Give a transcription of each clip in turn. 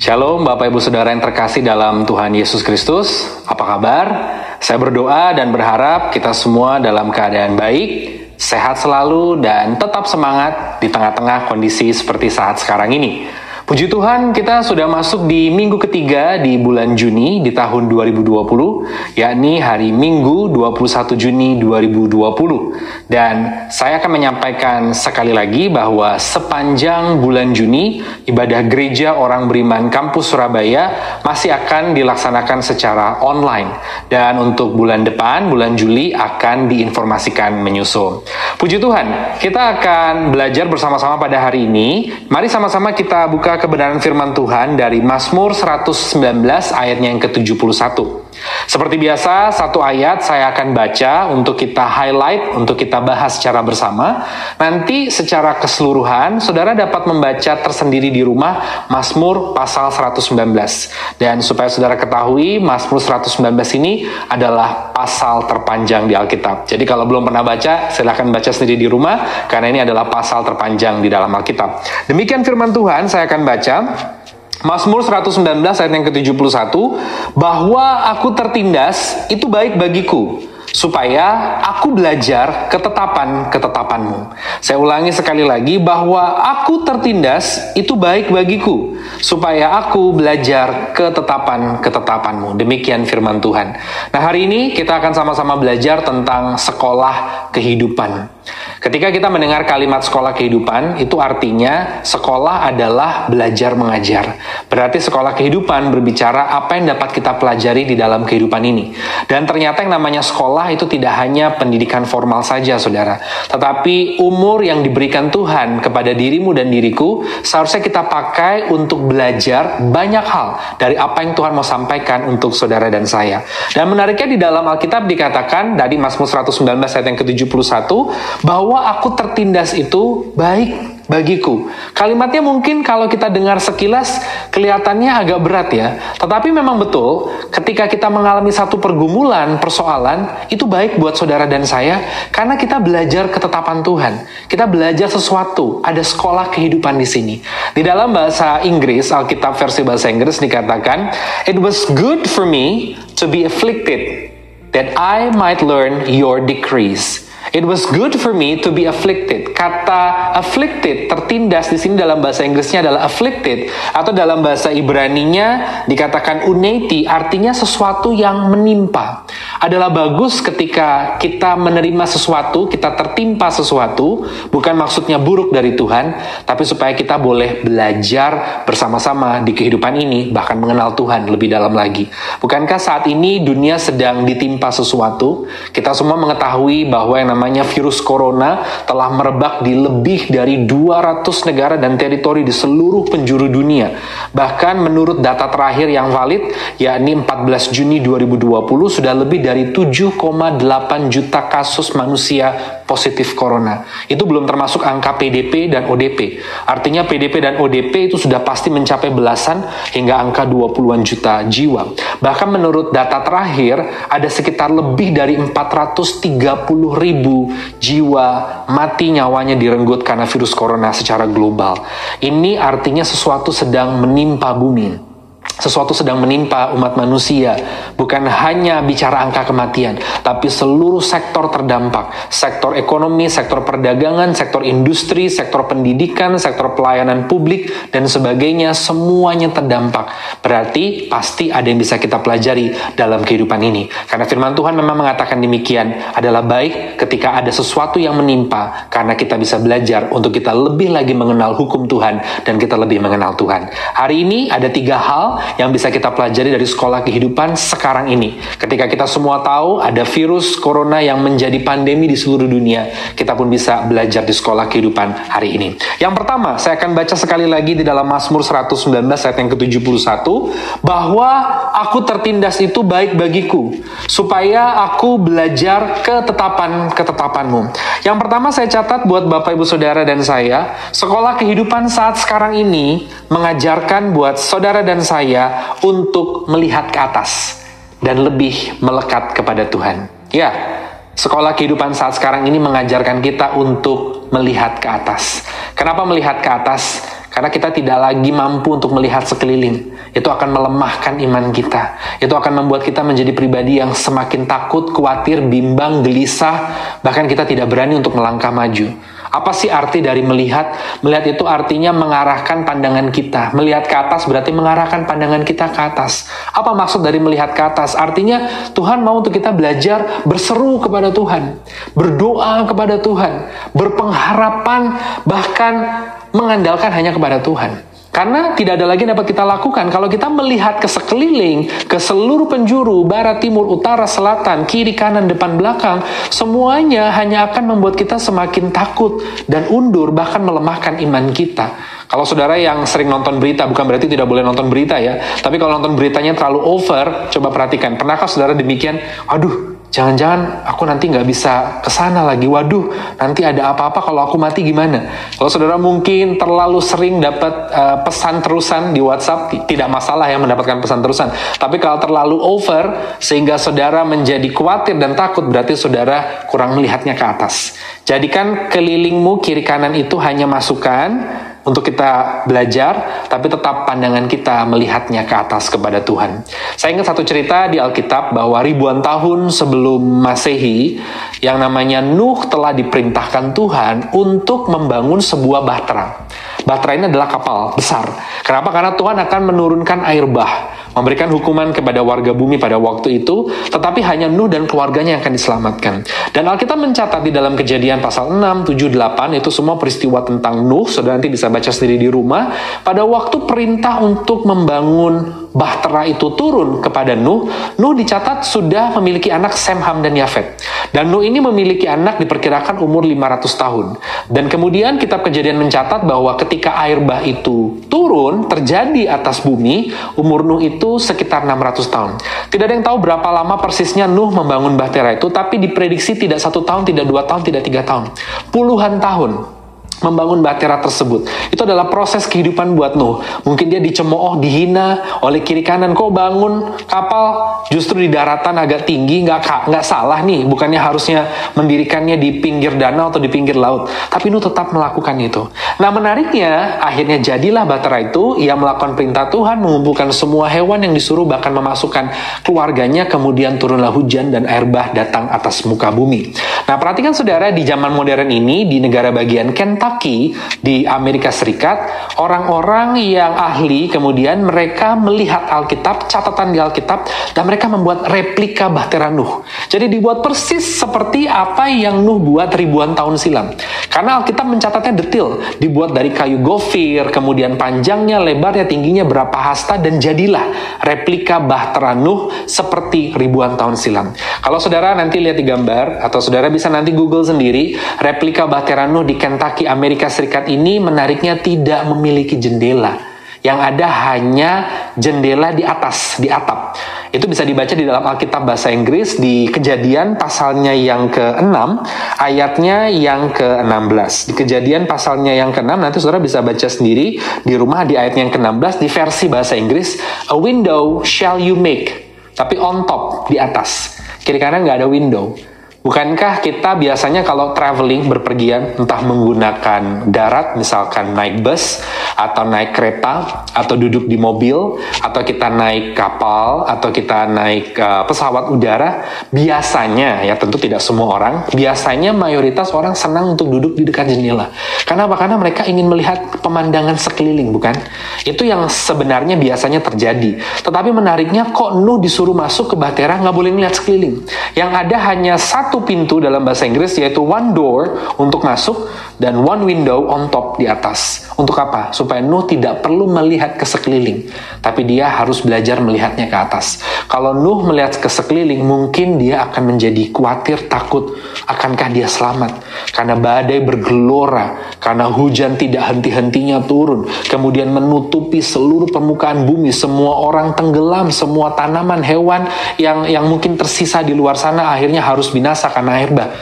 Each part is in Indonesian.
Shalom Bapak Ibu Saudara yang terkasih dalam Tuhan Yesus Kristus. Apa kabar? Saya berdoa dan berharap kita semua dalam keadaan baik, sehat selalu dan tetap semangat di tengah-tengah kondisi seperti saat sekarang ini. Puji Tuhan, kita sudah masuk di minggu ketiga di bulan Juni di tahun 2020, yakni hari Minggu 21 Juni 2020. Dan saya akan menyampaikan sekali lagi bahwa sepanjang bulan Juni, ibadah gereja orang beriman kampus Surabaya masih akan dilaksanakan secara online. Dan untuk bulan depan, bulan Juli akan diinformasikan menyusul. Puji Tuhan, kita akan belajar bersama-sama pada hari ini. Mari sama-sama kita buka kebenaran firman Tuhan dari Mazmur 119 ayatnya yang ke-71. Seperti biasa, satu ayat saya akan baca untuk kita highlight, untuk kita bahas secara bersama. Nanti secara keseluruhan, saudara dapat membaca tersendiri di rumah Mazmur pasal 119. Dan supaya saudara ketahui, Mazmur 119 ini adalah pasal terpanjang di Alkitab. Jadi kalau belum pernah baca, silahkan baca sendiri di rumah, karena ini adalah pasal terpanjang di dalam Alkitab. Demikian firman Tuhan, saya akan baca. Mazmur 119 ayat yang ke-71 bahwa aku tertindas itu baik bagiku supaya aku belajar ketetapan-ketetapanmu. Saya ulangi sekali lagi bahwa aku tertindas itu baik bagiku supaya aku belajar ketetapan-ketetapanmu. Demikian firman Tuhan. Nah, hari ini kita akan sama-sama belajar tentang sekolah kehidupan. Ketika kita mendengar kalimat sekolah kehidupan, itu artinya sekolah adalah belajar mengajar. Berarti sekolah kehidupan berbicara apa yang dapat kita pelajari di dalam kehidupan ini. Dan ternyata yang namanya sekolah itu tidak hanya pendidikan formal saja, saudara. Tetapi umur yang diberikan Tuhan kepada dirimu dan diriku, seharusnya kita pakai untuk belajar banyak hal dari apa yang Tuhan mau sampaikan untuk saudara dan saya. Dan menariknya di dalam Alkitab dikatakan, dari Mazmur 119 ayat yang ke-71, bahwa aku tertindas itu baik bagiku. Kalimatnya mungkin kalau kita dengar sekilas kelihatannya agak berat ya. Tetapi memang betul ketika kita mengalami satu pergumulan, persoalan, itu baik buat saudara dan saya karena kita belajar ketetapan Tuhan. Kita belajar sesuatu, ada sekolah kehidupan di sini. Di dalam bahasa Inggris, Alkitab versi bahasa Inggris dikatakan, "It was good for me to be afflicted that I might learn your decrees." It was good for me to be afflicted. Kata afflicted tertindas di sini dalam bahasa Inggrisnya adalah afflicted atau dalam bahasa Ibraninya dikatakan uneti artinya sesuatu yang menimpa. Adalah bagus ketika kita menerima sesuatu, kita tertimpa sesuatu, bukan maksudnya buruk dari Tuhan, tapi supaya kita boleh belajar bersama-sama di kehidupan ini bahkan mengenal Tuhan lebih dalam lagi. Bukankah saat ini dunia sedang ditimpa sesuatu? Kita semua mengetahui bahwa yang namanya virus corona telah merebak di lebih dari 200 negara dan teritori di seluruh penjuru dunia. Bahkan menurut data terakhir yang valid, yakni 14 Juni 2020 sudah lebih dari 7,8 juta kasus manusia positif corona. Itu belum termasuk angka PDP dan ODP. Artinya PDP dan ODP itu sudah pasti mencapai belasan hingga angka 20-an juta jiwa. Bahkan menurut data terakhir, ada sekitar lebih dari 430 ribu jiwa mati nyawanya direnggut karena virus corona secara global. Ini artinya sesuatu sedang menimpa bumi sesuatu sedang menimpa umat manusia, bukan hanya bicara angka kematian, tapi seluruh sektor terdampak, sektor ekonomi, sektor perdagangan, sektor industri, sektor pendidikan, sektor pelayanan publik, dan sebagainya, semuanya terdampak. Berarti pasti ada yang bisa kita pelajari dalam kehidupan ini. Karena firman Tuhan memang mengatakan demikian, adalah baik ketika ada sesuatu yang menimpa, karena kita bisa belajar untuk kita lebih lagi mengenal hukum Tuhan, dan kita lebih mengenal Tuhan. Hari ini ada tiga hal yang bisa kita pelajari dari sekolah kehidupan sekarang ini. Ketika kita semua tahu ada virus corona yang menjadi pandemi di seluruh dunia, kita pun bisa belajar di sekolah kehidupan hari ini. Yang pertama, saya akan baca sekali lagi di dalam Mazmur 119 ayat yang ke-71 bahwa aku tertindas itu baik bagiku supaya aku belajar ketetapan-ketetapanmu. Yang pertama saya catat buat Bapak Ibu Saudara dan saya, sekolah kehidupan saat sekarang ini mengajarkan buat saudara dan saya untuk melihat ke atas dan lebih melekat kepada Tuhan. Ya, sekolah kehidupan saat sekarang ini mengajarkan kita untuk melihat ke atas. Kenapa melihat ke atas? Karena kita tidak lagi mampu untuk melihat sekeliling. Itu akan melemahkan iman kita. Itu akan membuat kita menjadi pribadi yang semakin takut, khawatir, bimbang, gelisah, bahkan kita tidak berani untuk melangkah maju. Apa sih arti dari melihat? Melihat itu artinya mengarahkan pandangan kita. Melihat ke atas berarti mengarahkan pandangan kita ke atas. Apa maksud dari melihat ke atas? Artinya Tuhan mau untuk kita belajar berseru kepada Tuhan, berdoa kepada Tuhan, berpengharapan, bahkan mengandalkan hanya kepada Tuhan. Karena tidak ada lagi yang dapat kita lakukan. Kalau kita melihat ke sekeliling, ke seluruh penjuru, barat, timur, utara, selatan, kiri, kanan, depan, belakang, semuanya hanya akan membuat kita semakin takut dan undur, bahkan melemahkan iman kita. Kalau saudara yang sering nonton berita, bukan berarti tidak boleh nonton berita ya, tapi kalau nonton beritanya terlalu over, coba perhatikan, pernahkah saudara demikian, aduh Jangan-jangan aku nanti nggak bisa ke sana lagi. Waduh, nanti ada apa-apa kalau aku mati gimana? Kalau saudara mungkin terlalu sering dapat uh, pesan terusan di WhatsApp, tidak masalah ya mendapatkan pesan terusan. Tapi kalau terlalu over sehingga saudara menjadi khawatir dan takut, berarti saudara kurang melihatnya ke atas. Jadikan kelilingmu kiri kanan itu hanya masukan, untuk kita belajar, tapi tetap pandangan kita melihatnya ke atas kepada Tuhan. Saya ingat satu cerita di Alkitab bahwa ribuan tahun sebelum Masehi, yang namanya Nuh telah diperintahkan Tuhan untuk membangun sebuah bahtera. Bahtera ini adalah kapal besar. Kenapa? Karena Tuhan akan menurunkan air bah memberikan hukuman kepada warga bumi pada waktu itu, tetapi hanya Nuh dan keluarganya yang akan diselamatkan. Dan Alkitab mencatat di dalam kejadian pasal 6, 7, 8, itu semua peristiwa tentang Nuh, saudara nanti bisa baca sendiri di rumah, pada waktu perintah untuk membangun bahtera itu turun kepada Nuh, Nuh dicatat sudah memiliki anak Sem, Ham, dan Yafet. Dan Nuh ini memiliki anak diperkirakan umur 500 tahun. Dan kemudian kitab kejadian mencatat bahwa ketika air bah itu turun, terjadi atas bumi, umur Nuh itu sekitar 600 tahun. Tidak ada yang tahu berapa lama persisnya Nuh membangun bahtera itu, tapi diprediksi tidak satu tahun, tidak dua tahun, tidak tiga tahun. Puluhan tahun membangun bahtera tersebut. Itu adalah proses kehidupan buat Nuh. Mungkin dia dicemooh, dihina oleh kiri kanan. Kok bangun kapal justru di daratan agak tinggi, nggak nggak salah nih. Bukannya harusnya mendirikannya di pinggir danau atau di pinggir laut. Tapi Nuh tetap melakukan itu. Nah menariknya, akhirnya jadilah bahtera itu. Ia melakukan perintah Tuhan, mengumpulkan semua hewan yang disuruh, bahkan memasukkan keluarganya. Kemudian turunlah hujan dan air bah datang atas muka bumi. Nah perhatikan saudara, di zaman modern ini, di negara bagian Kentucky, Kentucky di Amerika Serikat, orang-orang yang ahli kemudian mereka melihat Alkitab, catatan di Alkitab, dan mereka membuat replika Bahtera Nuh. Jadi dibuat persis seperti apa yang Nuh buat ribuan tahun silam. Karena Alkitab mencatatnya detail, dibuat dari kayu gofir, kemudian panjangnya, lebarnya, tingginya berapa hasta, dan jadilah replika Bahtera Nuh seperti ribuan tahun silam. Kalau saudara nanti lihat di gambar, atau saudara bisa nanti Google sendiri, replika Bahtera Nuh di Kentucky, Amerika Serikat ini menariknya tidak memiliki jendela. Yang ada hanya jendela di atas, di atap. Itu bisa dibaca di dalam Alkitab bahasa Inggris di kejadian pasalnya yang ke-6, ayatnya yang ke-16. Di kejadian pasalnya yang ke-6, nanti saudara bisa baca sendiri di rumah di ayat yang ke-16 di versi bahasa Inggris. A window shall you make. Tapi on top, di atas. Kiri kanan nggak ada window Bukankah kita biasanya kalau traveling berpergian entah menggunakan darat misalkan naik bus atau naik kereta atau duduk di mobil atau kita naik kapal atau kita naik uh, pesawat udara biasanya ya tentu tidak semua orang biasanya mayoritas orang senang untuk duduk di dekat jendela. Karena apa? Karena mereka ingin melihat pemandangan sekeliling bukan? Itu yang sebenarnya biasanya terjadi. Tetapi menariknya kok Nuh disuruh masuk ke Bahtera nggak boleh melihat sekeliling. Yang ada hanya satu satu pintu dalam bahasa Inggris yaitu one door untuk masuk dan one window on top di atas. Untuk apa? Supaya Nuh tidak perlu melihat ke sekeliling, tapi dia harus belajar melihatnya ke atas. Kalau Nuh melihat ke sekeliling, mungkin dia akan menjadi khawatir, takut, akankah dia selamat? Karena badai bergelora, karena hujan tidak henti-hentinya turun, kemudian menutupi seluruh permukaan bumi, semua orang tenggelam, semua tanaman, hewan yang yang mungkin tersisa di luar sana akhirnya harus binasa karena air bah,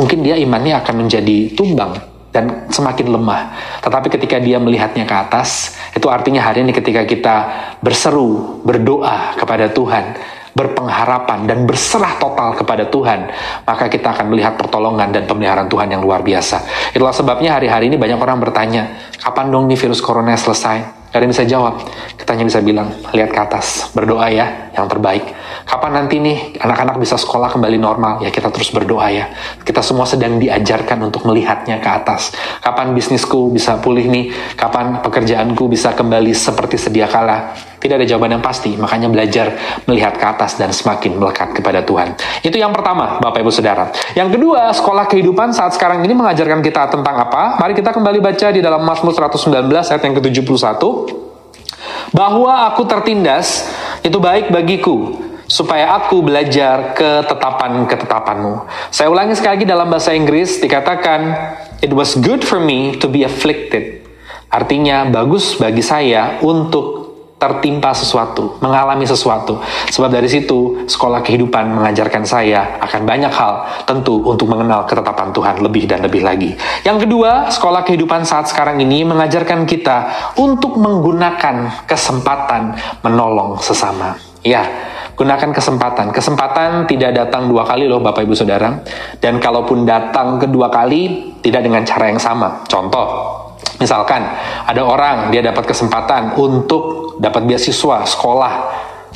mungkin dia imannya akan menjadi tumbang dan semakin lemah. Tetapi ketika dia melihatnya ke atas, itu artinya hari ini ketika kita berseru, berdoa kepada Tuhan, berpengharapan dan berserah total kepada Tuhan, maka kita akan melihat pertolongan dan pemeliharaan Tuhan yang luar biasa. Itulah sebabnya hari-hari ini banyak orang bertanya, kapan dong nih virus corona selesai? Gak bisa jawab. Kita hanya bisa bilang, lihat ke atas, berdoa ya, yang terbaik. Kapan nanti nih anak-anak bisa sekolah kembali normal? Ya kita terus berdoa ya. Kita semua sedang diajarkan untuk melihatnya ke atas. Kapan bisnisku bisa pulih nih? Kapan pekerjaanku bisa kembali seperti sedia kala? Tidak ada jawaban yang pasti, makanya belajar melihat ke atas dan semakin melekat kepada Tuhan. Itu yang pertama, Bapak Ibu Saudara. Yang kedua, sekolah kehidupan saat sekarang ini mengajarkan kita tentang apa? Mari kita kembali baca di dalam Mazmur 119 ayat yang ke-71 bahwa aku tertindas itu baik bagiku supaya aku belajar ketetapan-ketetapanmu. Saya ulangi sekali lagi dalam bahasa Inggris dikatakan it was good for me to be afflicted. Artinya bagus bagi saya untuk tertimpa sesuatu, mengalami sesuatu. Sebab dari situ sekolah kehidupan mengajarkan saya akan banyak hal tentu untuk mengenal ketetapan Tuhan lebih dan lebih lagi. Yang kedua, sekolah kehidupan saat sekarang ini mengajarkan kita untuk menggunakan kesempatan menolong sesama. Ya, gunakan kesempatan. Kesempatan tidak datang dua kali loh Bapak Ibu Saudara. Dan kalaupun datang kedua kali, tidak dengan cara yang sama. Contoh, misalkan ada orang dia dapat kesempatan untuk dapat beasiswa sekolah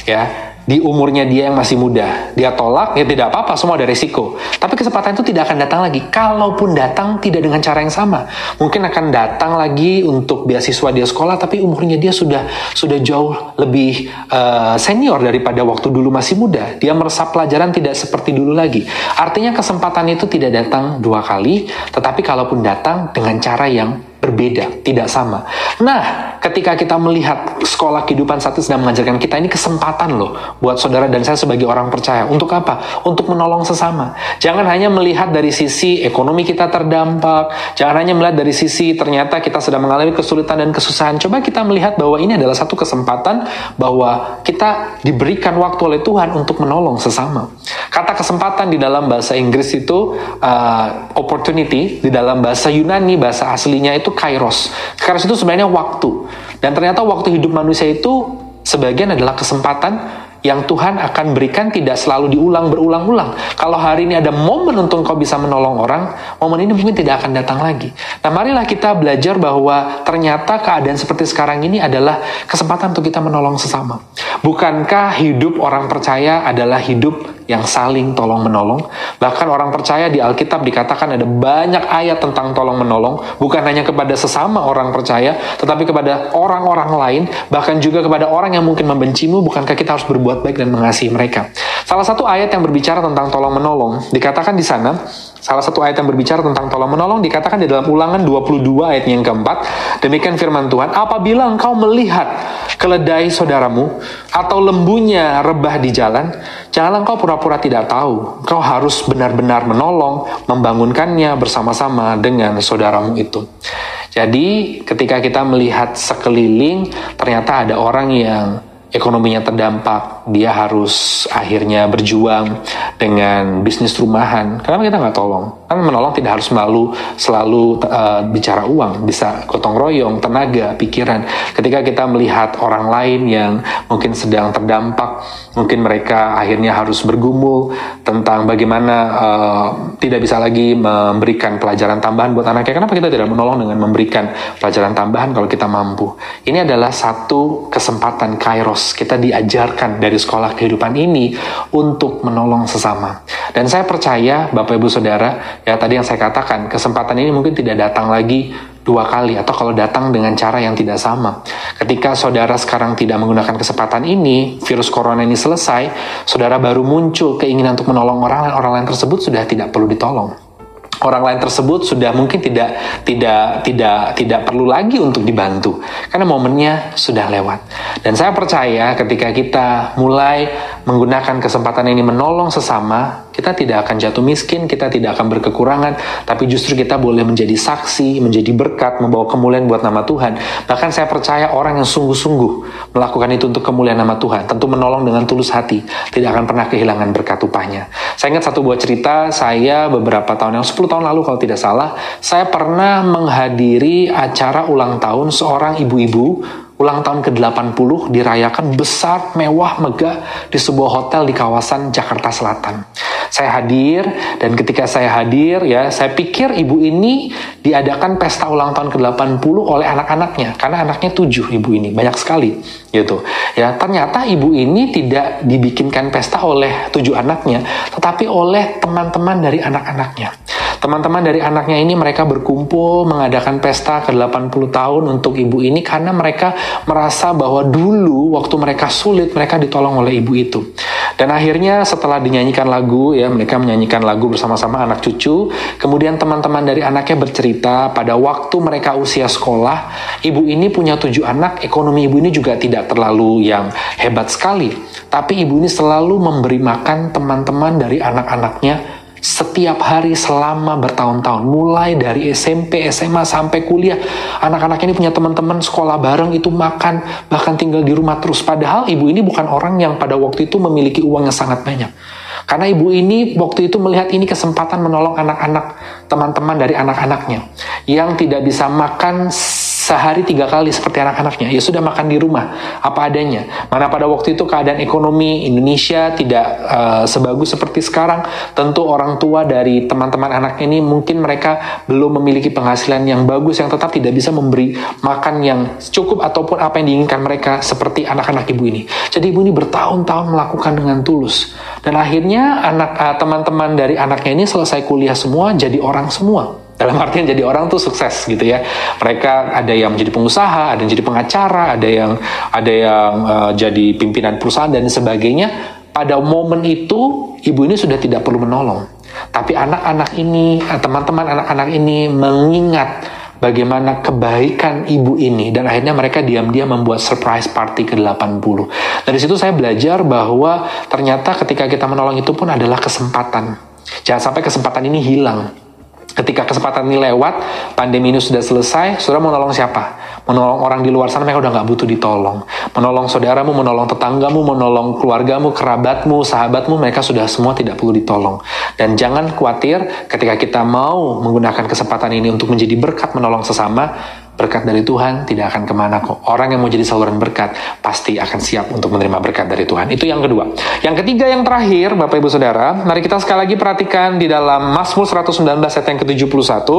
ya. Di umurnya dia yang masih muda. Dia tolak ya tidak apa-apa semua ada resiko. Tapi kesempatan itu tidak akan datang lagi. Kalaupun datang tidak dengan cara yang sama. Mungkin akan datang lagi untuk beasiswa dia sekolah tapi umurnya dia sudah sudah jauh lebih uh, senior daripada waktu dulu masih muda. Dia meresap pelajaran tidak seperti dulu lagi. Artinya kesempatan itu tidak datang dua kali tetapi kalaupun datang dengan cara yang berbeda, tidak sama. Nah, ketika kita melihat sekolah kehidupan satu sedang mengajarkan kita ini kesempatan loh buat saudara dan saya sebagai orang percaya. Untuk apa? Untuk menolong sesama. Jangan hanya melihat dari sisi ekonomi kita terdampak, jangan hanya melihat dari sisi ternyata kita sedang mengalami kesulitan dan kesusahan. Coba kita melihat bahwa ini adalah satu kesempatan bahwa kita diberikan waktu oleh Tuhan untuk menolong sesama. Kata kesempatan di dalam bahasa Inggris itu uh, opportunity, di dalam bahasa Yunani bahasa aslinya itu itu kairos. Kairos itu sebenarnya waktu. Dan ternyata waktu hidup manusia itu sebagian adalah kesempatan yang Tuhan akan berikan tidak selalu diulang berulang-ulang. Kalau hari ini ada momen untuk kau bisa menolong orang, momen ini mungkin tidak akan datang lagi. Nah, marilah kita belajar bahwa ternyata keadaan seperti sekarang ini adalah kesempatan untuk kita menolong sesama. Bukankah hidup orang percaya adalah hidup yang saling tolong menolong. Bahkan orang percaya di Alkitab dikatakan ada banyak ayat tentang tolong menolong, bukan hanya kepada sesama orang percaya, tetapi kepada orang-orang lain, bahkan juga kepada orang yang mungkin membencimu, bukankah kita harus berbuat baik dan mengasihi mereka. Salah satu ayat yang berbicara tentang tolong menolong, dikatakan di sana, salah satu ayat yang berbicara tentang tolong menolong dikatakan di dalam ulangan 22 ayat yang keempat, demikian firman Tuhan, apabila engkau melihat keledai saudaramu atau lembunya rebah di jalan, janganlah engkau pura-pura tidak tahu. Engkau harus benar-benar menolong, membangunkannya bersama-sama dengan saudaramu itu. Jadi, ketika kita melihat sekeliling, ternyata ada orang yang ekonominya terdampak, dia harus akhirnya berjuang dengan bisnis rumahan. Kenapa kita nggak tolong? Kan menolong tidak harus selalu selalu uh, bicara uang, bisa gotong royong, tenaga, pikiran. Ketika kita melihat orang lain yang mungkin sedang terdampak, mungkin mereka akhirnya harus bergumul tentang bagaimana uh, tidak bisa lagi memberikan pelajaran tambahan buat anaknya. Kenapa kita tidak menolong dengan memberikan pelajaran tambahan kalau kita mampu? Ini adalah satu kesempatan kairos kita diajarkan dari sekolah kehidupan ini untuk menolong sesama. Dan saya percaya Bapak Ibu Saudara, ya tadi yang saya katakan, kesempatan ini mungkin tidak datang lagi dua kali atau kalau datang dengan cara yang tidak sama. Ketika saudara sekarang tidak menggunakan kesempatan ini, virus corona ini selesai, saudara baru muncul keinginan untuk menolong orang lain, orang lain tersebut sudah tidak perlu ditolong orang lain tersebut sudah mungkin tidak tidak tidak tidak perlu lagi untuk dibantu karena momennya sudah lewat. Dan saya percaya ketika kita mulai menggunakan kesempatan ini menolong sesama, kita tidak akan jatuh miskin, kita tidak akan berkekurangan, tapi justru kita boleh menjadi saksi, menjadi berkat, membawa kemuliaan buat nama Tuhan. Bahkan saya percaya orang yang sungguh-sungguh melakukan itu untuk kemuliaan nama Tuhan, tentu menolong dengan tulus hati, tidak akan pernah kehilangan berkat upahnya. Saya ingat satu buah cerita, saya beberapa tahun yang 10 tahun lalu kalau tidak salah, saya pernah menghadiri acara ulang tahun seorang ibu-ibu ulang tahun ke-80 dirayakan besar, mewah, megah di sebuah hotel di kawasan Jakarta Selatan. Saya hadir dan ketika saya hadir ya, saya pikir ibu ini diadakan pesta ulang tahun ke-80 oleh anak-anaknya karena anaknya tujuh ibu ini, banyak sekali gitu. Ya, ternyata ibu ini tidak dibikinkan pesta oleh tujuh anaknya, tetapi oleh teman-teman dari anak-anaknya. Teman-teman dari anaknya ini mereka berkumpul mengadakan pesta ke-80 tahun untuk ibu ini karena mereka merasa bahwa dulu waktu mereka sulit mereka ditolong oleh ibu itu. Dan akhirnya setelah dinyanyikan lagu ya mereka menyanyikan lagu bersama-sama anak cucu, kemudian teman-teman dari anaknya bercerita pada waktu mereka usia sekolah, ibu ini punya tujuh anak, ekonomi ibu ini juga tidak terlalu yang hebat sekali. Tapi ibu ini selalu memberi makan teman-teman dari anak-anaknya setiap hari selama bertahun-tahun. Mulai dari SMP, SMA sampai kuliah. Anak-anak ini punya teman-teman sekolah bareng itu makan bahkan tinggal di rumah terus. Padahal ibu ini bukan orang yang pada waktu itu memiliki uang yang sangat banyak. Karena ibu ini waktu itu melihat ini kesempatan menolong anak-anak teman-teman dari anak-anaknya yang tidak bisa makan sehari tiga kali seperti anak-anaknya. Ya sudah makan di rumah apa adanya. Mana pada waktu itu keadaan ekonomi Indonesia tidak uh, sebagus seperti sekarang. Tentu orang tua dari teman-teman anak ini mungkin mereka belum memiliki penghasilan yang bagus yang tetap tidak bisa memberi makan yang cukup ataupun apa yang diinginkan mereka seperti anak-anak ibu ini. Jadi ibu ini bertahun-tahun melakukan dengan tulus. Dan akhirnya anak uh, teman-teman dari anaknya ini selesai kuliah semua jadi orang semua. Dalam artian jadi orang tuh sukses gitu ya. Mereka ada yang menjadi pengusaha, ada yang jadi pengacara, ada yang ada yang uh, jadi pimpinan perusahaan dan sebagainya. Pada momen itu ibu ini sudah tidak perlu menolong. Tapi anak-anak ini, eh, teman-teman anak-anak ini mengingat bagaimana kebaikan ibu ini dan akhirnya mereka diam-diam membuat surprise party ke-80. Dari situ saya belajar bahwa ternyata ketika kita menolong itu pun adalah kesempatan. Jangan sampai kesempatan ini hilang Ketika kesempatan ini lewat, pandemi ini sudah selesai, saudara mau nolong siapa? Menolong orang di luar sana, mereka udah nggak butuh ditolong. Menolong saudaramu, menolong tetanggamu, menolong keluargamu, kerabatmu, sahabatmu, mereka sudah semua tidak perlu ditolong. Dan jangan khawatir ketika kita mau menggunakan kesempatan ini untuk menjadi berkat menolong sesama, berkat dari Tuhan tidak akan ke mana kok. Orang yang mau jadi saluran berkat pasti akan siap untuk menerima berkat dari Tuhan. Itu yang kedua. Yang ketiga yang terakhir, Bapak Ibu Saudara, mari kita sekali lagi perhatikan di dalam Mazmur 119 ayat yang ke-71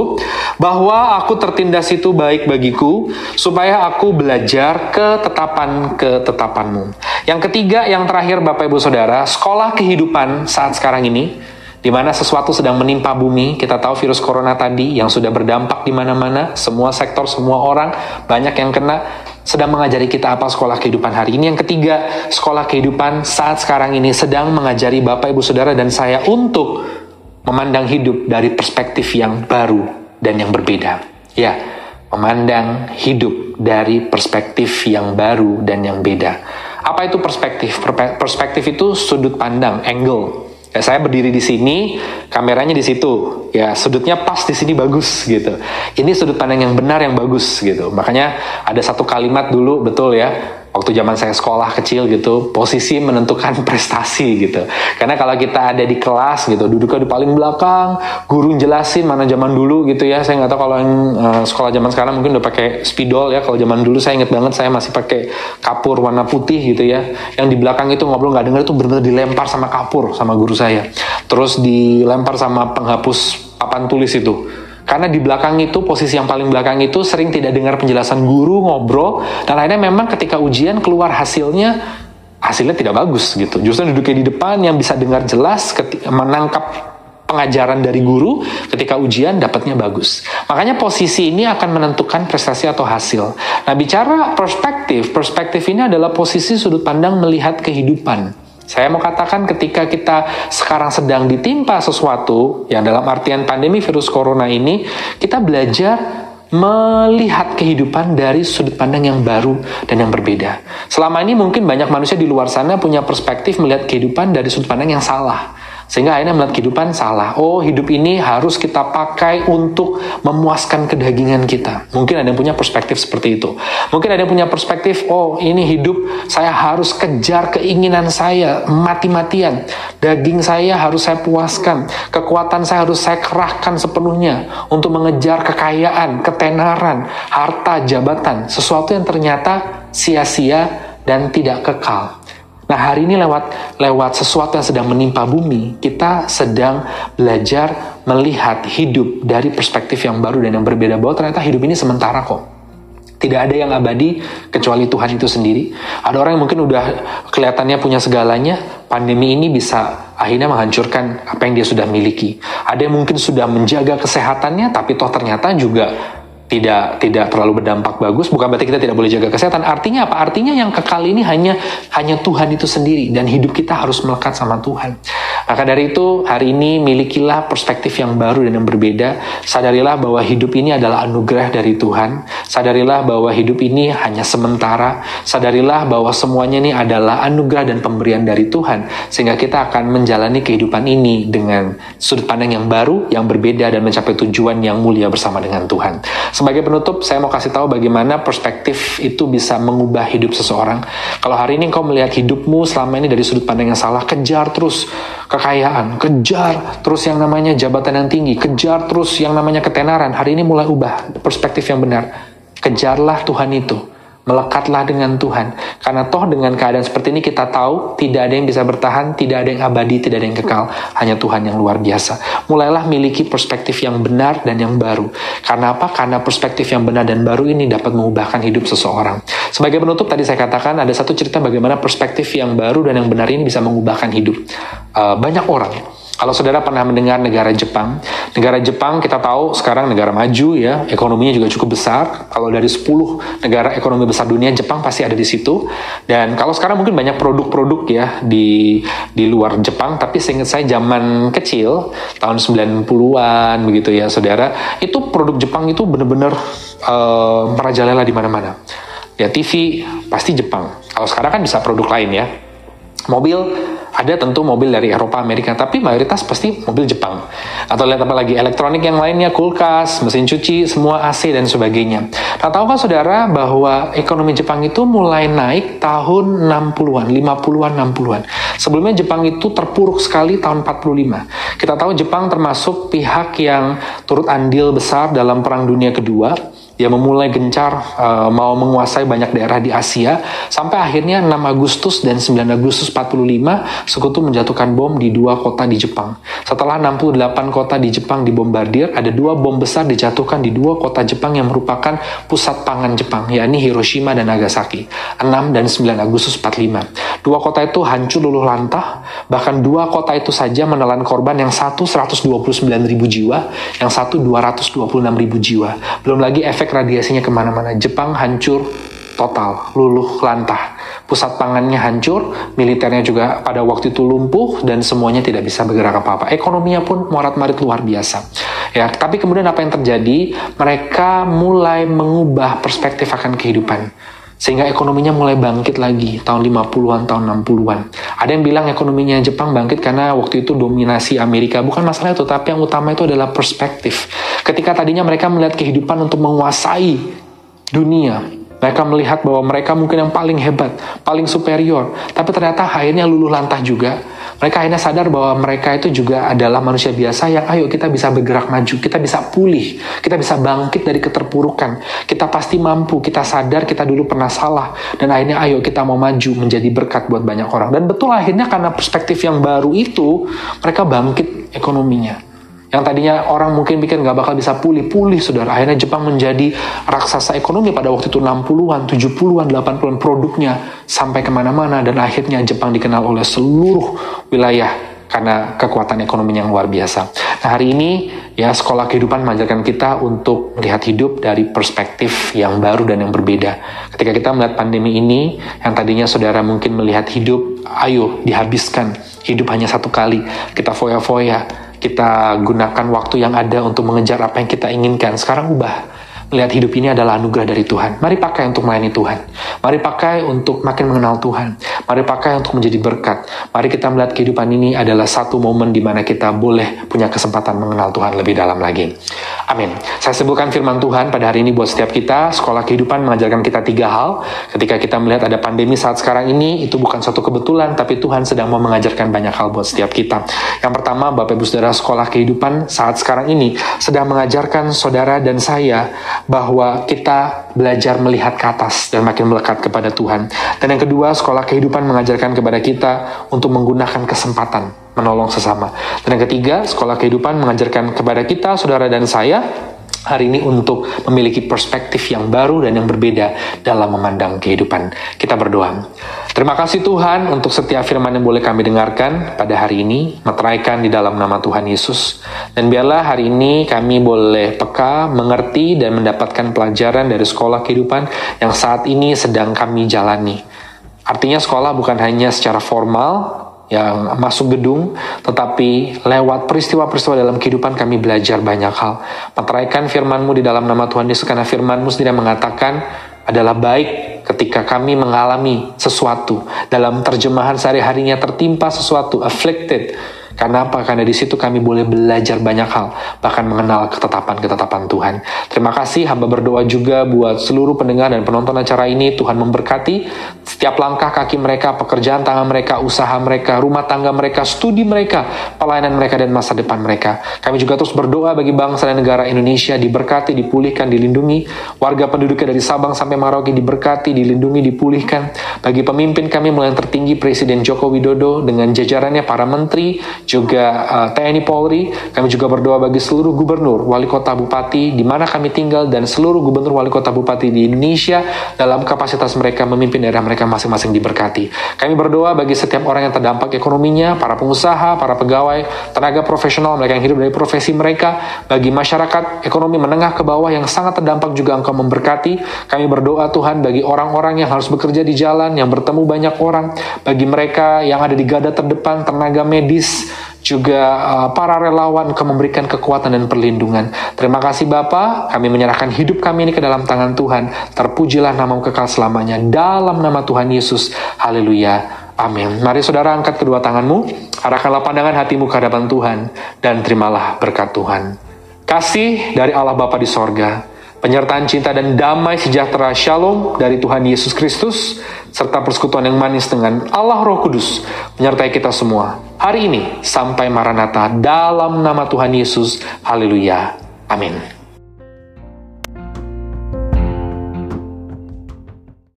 bahwa aku tertindas itu baik bagiku supaya aku belajar ketetapan ketetapanmu. Yang ketiga yang terakhir Bapak Ibu Saudara, sekolah kehidupan saat sekarang ini di mana sesuatu sedang menimpa bumi. Kita tahu virus corona tadi yang sudah berdampak di mana-mana, semua sektor, semua orang banyak yang kena sedang mengajari kita apa sekolah kehidupan hari ini. Yang ketiga, sekolah kehidupan saat sekarang ini sedang mengajari Bapak Ibu Saudara dan saya untuk memandang hidup dari perspektif yang baru dan yang berbeda. Ya, memandang hidup dari perspektif yang baru dan yang beda. Apa itu perspektif? Perspektif itu sudut pandang, angle Ya, saya berdiri di sini, kameranya di situ. Ya, sudutnya pas di sini bagus gitu. Ini sudut pandang yang benar yang bagus gitu. Makanya ada satu kalimat dulu betul ya waktu zaman saya sekolah kecil gitu posisi menentukan prestasi gitu. Karena kalau kita ada di kelas gitu duduknya di paling belakang guru jelasin mana zaman dulu gitu ya. Saya nggak tahu kalau yang uh, sekolah zaman sekarang mungkin udah pakai spidol ya. Kalau zaman dulu saya inget banget saya masih pakai kapur warna putih gitu ya. Yang di belakang itu ngobrol nggak dengar itu benar-benar dilempar sama kapur sama guru saya. Terus dilempar sama penghapus papan tulis itu karena di belakang itu, posisi yang paling belakang itu sering tidak dengar penjelasan guru, ngobrol, dan akhirnya memang ketika ujian keluar hasilnya, hasilnya tidak bagus gitu. Justru duduknya di depan yang bisa dengar jelas, menangkap pengajaran dari guru ketika ujian dapatnya bagus. Makanya posisi ini akan menentukan prestasi atau hasil. Nah, bicara perspektif, perspektif ini adalah posisi sudut pandang melihat kehidupan. Saya mau katakan ketika kita sekarang sedang ditimpa sesuatu, yang dalam artian pandemi virus corona ini, kita belajar melihat kehidupan dari sudut pandang yang baru dan yang berbeda. Selama ini mungkin banyak manusia di luar sana punya perspektif melihat kehidupan dari sudut pandang yang salah. Sehingga akhirnya melihat kehidupan salah. Oh, hidup ini harus kita pakai untuk memuaskan kedagingan kita. Mungkin ada yang punya perspektif seperti itu. Mungkin ada yang punya perspektif, oh ini hidup saya harus kejar keinginan saya mati-matian. Daging saya harus saya puaskan. Kekuatan saya harus saya kerahkan sepenuhnya untuk mengejar kekayaan, ketenaran, harta, jabatan. Sesuatu yang ternyata sia-sia, dan tidak kekal. Nah hari ini lewat lewat sesuatu yang sedang menimpa bumi, kita sedang belajar melihat hidup dari perspektif yang baru dan yang berbeda bahwa ternyata hidup ini sementara kok. Tidak ada yang abadi kecuali Tuhan itu sendiri. Ada orang yang mungkin udah kelihatannya punya segalanya, pandemi ini bisa akhirnya menghancurkan apa yang dia sudah miliki. Ada yang mungkin sudah menjaga kesehatannya, tapi toh ternyata juga tidak tidak terlalu berdampak bagus bukan berarti kita tidak boleh jaga kesehatan. Artinya apa? Artinya yang kekal ini hanya hanya Tuhan itu sendiri dan hidup kita harus melekat sama Tuhan. Maka dari itu hari ini milikilah perspektif yang baru dan yang berbeda. Sadarilah bahwa hidup ini adalah anugerah dari Tuhan. Sadarilah bahwa hidup ini hanya sementara. Sadarilah bahwa semuanya ini adalah anugerah dan pemberian dari Tuhan sehingga kita akan menjalani kehidupan ini dengan sudut pandang yang baru yang berbeda dan mencapai tujuan yang mulia bersama dengan Tuhan sebagai penutup, saya mau kasih tahu bagaimana perspektif itu bisa mengubah hidup seseorang. Kalau hari ini kau melihat hidupmu selama ini dari sudut pandang yang salah, kejar terus kekayaan, kejar terus yang namanya jabatan yang tinggi, kejar terus yang namanya ketenaran. Hari ini mulai ubah perspektif yang benar. Kejarlah Tuhan itu melekatlah dengan Tuhan. Karena toh dengan keadaan seperti ini kita tahu tidak ada yang bisa bertahan, tidak ada yang abadi, tidak ada yang kekal, hanya Tuhan yang luar biasa. Mulailah miliki perspektif yang benar dan yang baru. Karena apa? Karena perspektif yang benar dan baru ini dapat mengubahkan hidup seseorang. Sebagai penutup tadi saya katakan ada satu cerita bagaimana perspektif yang baru dan yang benar ini bisa mengubahkan hidup uh, banyak orang kalau saudara pernah mendengar negara Jepang, negara Jepang kita tahu sekarang negara maju ya, ekonominya juga cukup besar. Kalau dari 10 negara ekonomi besar dunia, Jepang pasti ada di situ. Dan kalau sekarang mungkin banyak produk-produk ya di di luar Jepang, tapi seingat saya zaman kecil, tahun 90-an begitu ya saudara, itu produk Jepang itu benar-benar uh, merajalela di mana-mana. Ya TV pasti Jepang. Kalau sekarang kan bisa produk lain ya. Mobil ada tentu mobil dari Eropa, Amerika, tapi mayoritas pasti mobil Jepang. Atau lihat apa lagi, elektronik yang lainnya, kulkas, mesin cuci, semua AC dan sebagainya. Nah, tahukah saudara bahwa ekonomi Jepang itu mulai naik tahun 60-an, 50-an, 60-an. Sebelumnya Jepang itu terpuruk sekali tahun 45. Kita tahu Jepang termasuk pihak yang turut andil besar dalam Perang Dunia Kedua dia memulai gencar uh, mau menguasai banyak daerah di Asia sampai akhirnya 6 Agustus dan 9 Agustus 45 sekutu menjatuhkan bom di dua kota di Jepang. Setelah 68 kota di Jepang dibombardir, ada dua bom besar dijatuhkan di dua kota Jepang yang merupakan pusat pangan Jepang, yakni Hiroshima dan Nagasaki. 6 dan 9 Agustus 45. Dua kota itu hancur luluh lantah, bahkan dua kota itu saja menelan korban yang satu 129 ribu jiwa, yang satu 226 ribu jiwa. Belum lagi efek radiasinya ke mana-mana. Jepang hancur total, luluh lantah. Pusat pangannya hancur, militernya juga pada waktu itu lumpuh, dan semuanya tidak bisa bergerak apa-apa. Ekonominya pun morat-marit luar biasa. Ya, tapi kemudian apa yang terjadi? Mereka mulai mengubah perspektif akan kehidupan sehingga ekonominya mulai bangkit lagi tahun 50-an, tahun 60-an. Ada yang bilang ekonominya Jepang bangkit karena waktu itu dominasi Amerika. Bukan masalah itu, tapi yang utama itu adalah perspektif. Ketika tadinya mereka melihat kehidupan untuk menguasai dunia, mereka melihat bahwa mereka mungkin yang paling hebat, paling superior, tapi ternyata akhirnya luluh lantah juga mereka akhirnya sadar bahwa mereka itu juga adalah manusia biasa yang ayo kita bisa bergerak maju, kita bisa pulih, kita bisa bangkit dari keterpurukan. Kita pasti mampu, kita sadar kita dulu pernah salah dan akhirnya ayo kita mau maju menjadi berkat buat banyak orang. Dan betul akhirnya karena perspektif yang baru itu mereka bangkit ekonominya. Yang tadinya orang mungkin pikir nggak bakal bisa pulih-pulih, saudara. Akhirnya Jepang menjadi raksasa ekonomi pada waktu itu 60-an, 70-an, 80-an produknya sampai ke mana-mana. Dan akhirnya Jepang dikenal oleh seluruh wilayah karena kekuatan ekonomi yang luar biasa. Nah hari ini ya sekolah kehidupan mengajarkan kita untuk melihat hidup dari perspektif yang baru dan yang berbeda. Ketika kita melihat pandemi ini, yang tadinya saudara mungkin melihat hidup, ayo dihabiskan. Hidup hanya satu kali, kita foya-foya kita gunakan waktu yang ada untuk mengejar apa yang kita inginkan. Sekarang ubah. Melihat hidup ini adalah anugerah dari Tuhan. Mari pakai untuk melayani Tuhan. Mari pakai untuk makin mengenal Tuhan. Mari pakai untuk menjadi berkat. Mari kita melihat kehidupan ini adalah satu momen di mana kita boleh punya kesempatan mengenal Tuhan lebih dalam lagi. Amin. Saya sebutkan firman Tuhan pada hari ini buat setiap kita. Sekolah kehidupan mengajarkan kita tiga hal. Ketika kita melihat ada pandemi saat sekarang ini, itu bukan suatu kebetulan, tapi Tuhan sedang mau mengajarkan banyak hal buat setiap kita. Yang pertama, Bapak Ibu Saudara, sekolah kehidupan saat sekarang ini sedang mengajarkan saudara dan saya bahwa kita belajar melihat ke atas dan makin melekat kepada Tuhan. Dan yang kedua, sekolah kehidupan mengajarkan kepada kita untuk menggunakan kesempatan menolong sesama. Dan yang ketiga, sekolah kehidupan mengajarkan kepada kita, saudara dan saya, hari ini untuk memiliki perspektif yang baru dan yang berbeda dalam memandang kehidupan. Kita berdoa. Terima kasih Tuhan untuk setiap firman yang boleh kami dengarkan pada hari ini, meteraikan di dalam nama Tuhan Yesus. Dan biarlah hari ini kami boleh peka, mengerti, dan mendapatkan pelajaran dari sekolah kehidupan yang saat ini sedang kami jalani. Artinya sekolah bukan hanya secara formal, yang masuk gedung, tetapi lewat peristiwa-peristiwa dalam kehidupan kami belajar banyak hal. Meteraikan firman-Mu di dalam nama Tuhan Yesus, karena firman-Mu sendiri mengatakan adalah baik ketika kami mengalami sesuatu. Dalam terjemahan sehari-harinya tertimpa sesuatu, afflicted, karena apa? Karena di situ kami boleh belajar banyak hal, bahkan mengenal ketetapan-ketetapan Tuhan. Terima kasih, hamba berdoa juga buat seluruh pendengar dan penonton acara ini. Tuhan memberkati setiap langkah kaki mereka, pekerjaan tangan mereka, usaha mereka, rumah tangga mereka, studi mereka, pelayanan mereka, dan masa depan mereka. Kami juga terus berdoa bagi bangsa dan negara Indonesia diberkati, dipulihkan, dilindungi. Warga penduduknya dari Sabang sampai Merauke diberkati, dilindungi, dipulihkan. Bagi pemimpin kami mulai yang tertinggi Presiden Joko Widodo dengan jajarannya para menteri, juga uh, TNI Polri. Kami juga berdoa bagi seluruh gubernur, wali kota, bupati di mana kami tinggal dan seluruh gubernur, wali kota, bupati di Indonesia dalam kapasitas mereka memimpin daerah mereka masing-masing diberkati. Kami berdoa bagi setiap orang yang terdampak ekonominya, para pengusaha, para pegawai, tenaga profesional mereka yang hidup dari profesi mereka, bagi masyarakat ekonomi menengah ke bawah yang sangat terdampak juga Engkau memberkati. Kami berdoa Tuhan bagi orang-orang yang harus bekerja di jalan, yang bertemu banyak orang, bagi mereka yang ada di garda terdepan, tenaga medis, juga uh, para relawan ke memberikan kekuatan dan perlindungan. Terima kasih Bapa, kami menyerahkan hidup kami ini ke dalam tangan Tuhan. Terpujilah namamu kekal selamanya dalam nama Tuhan Yesus. Haleluya. Amin. Mari saudara angkat kedua tanganmu, arahkanlah pandangan hatimu ke hadapan Tuhan, dan terimalah berkat Tuhan. Kasih dari Allah Bapa di sorga, penyertaan cinta dan damai sejahtera shalom dari Tuhan Yesus Kristus, serta persekutuan yang manis dengan Allah Roh Kudus menyertai kita semua hari ini sampai Maranatha dalam nama Tuhan Yesus. Haleluya. Amin.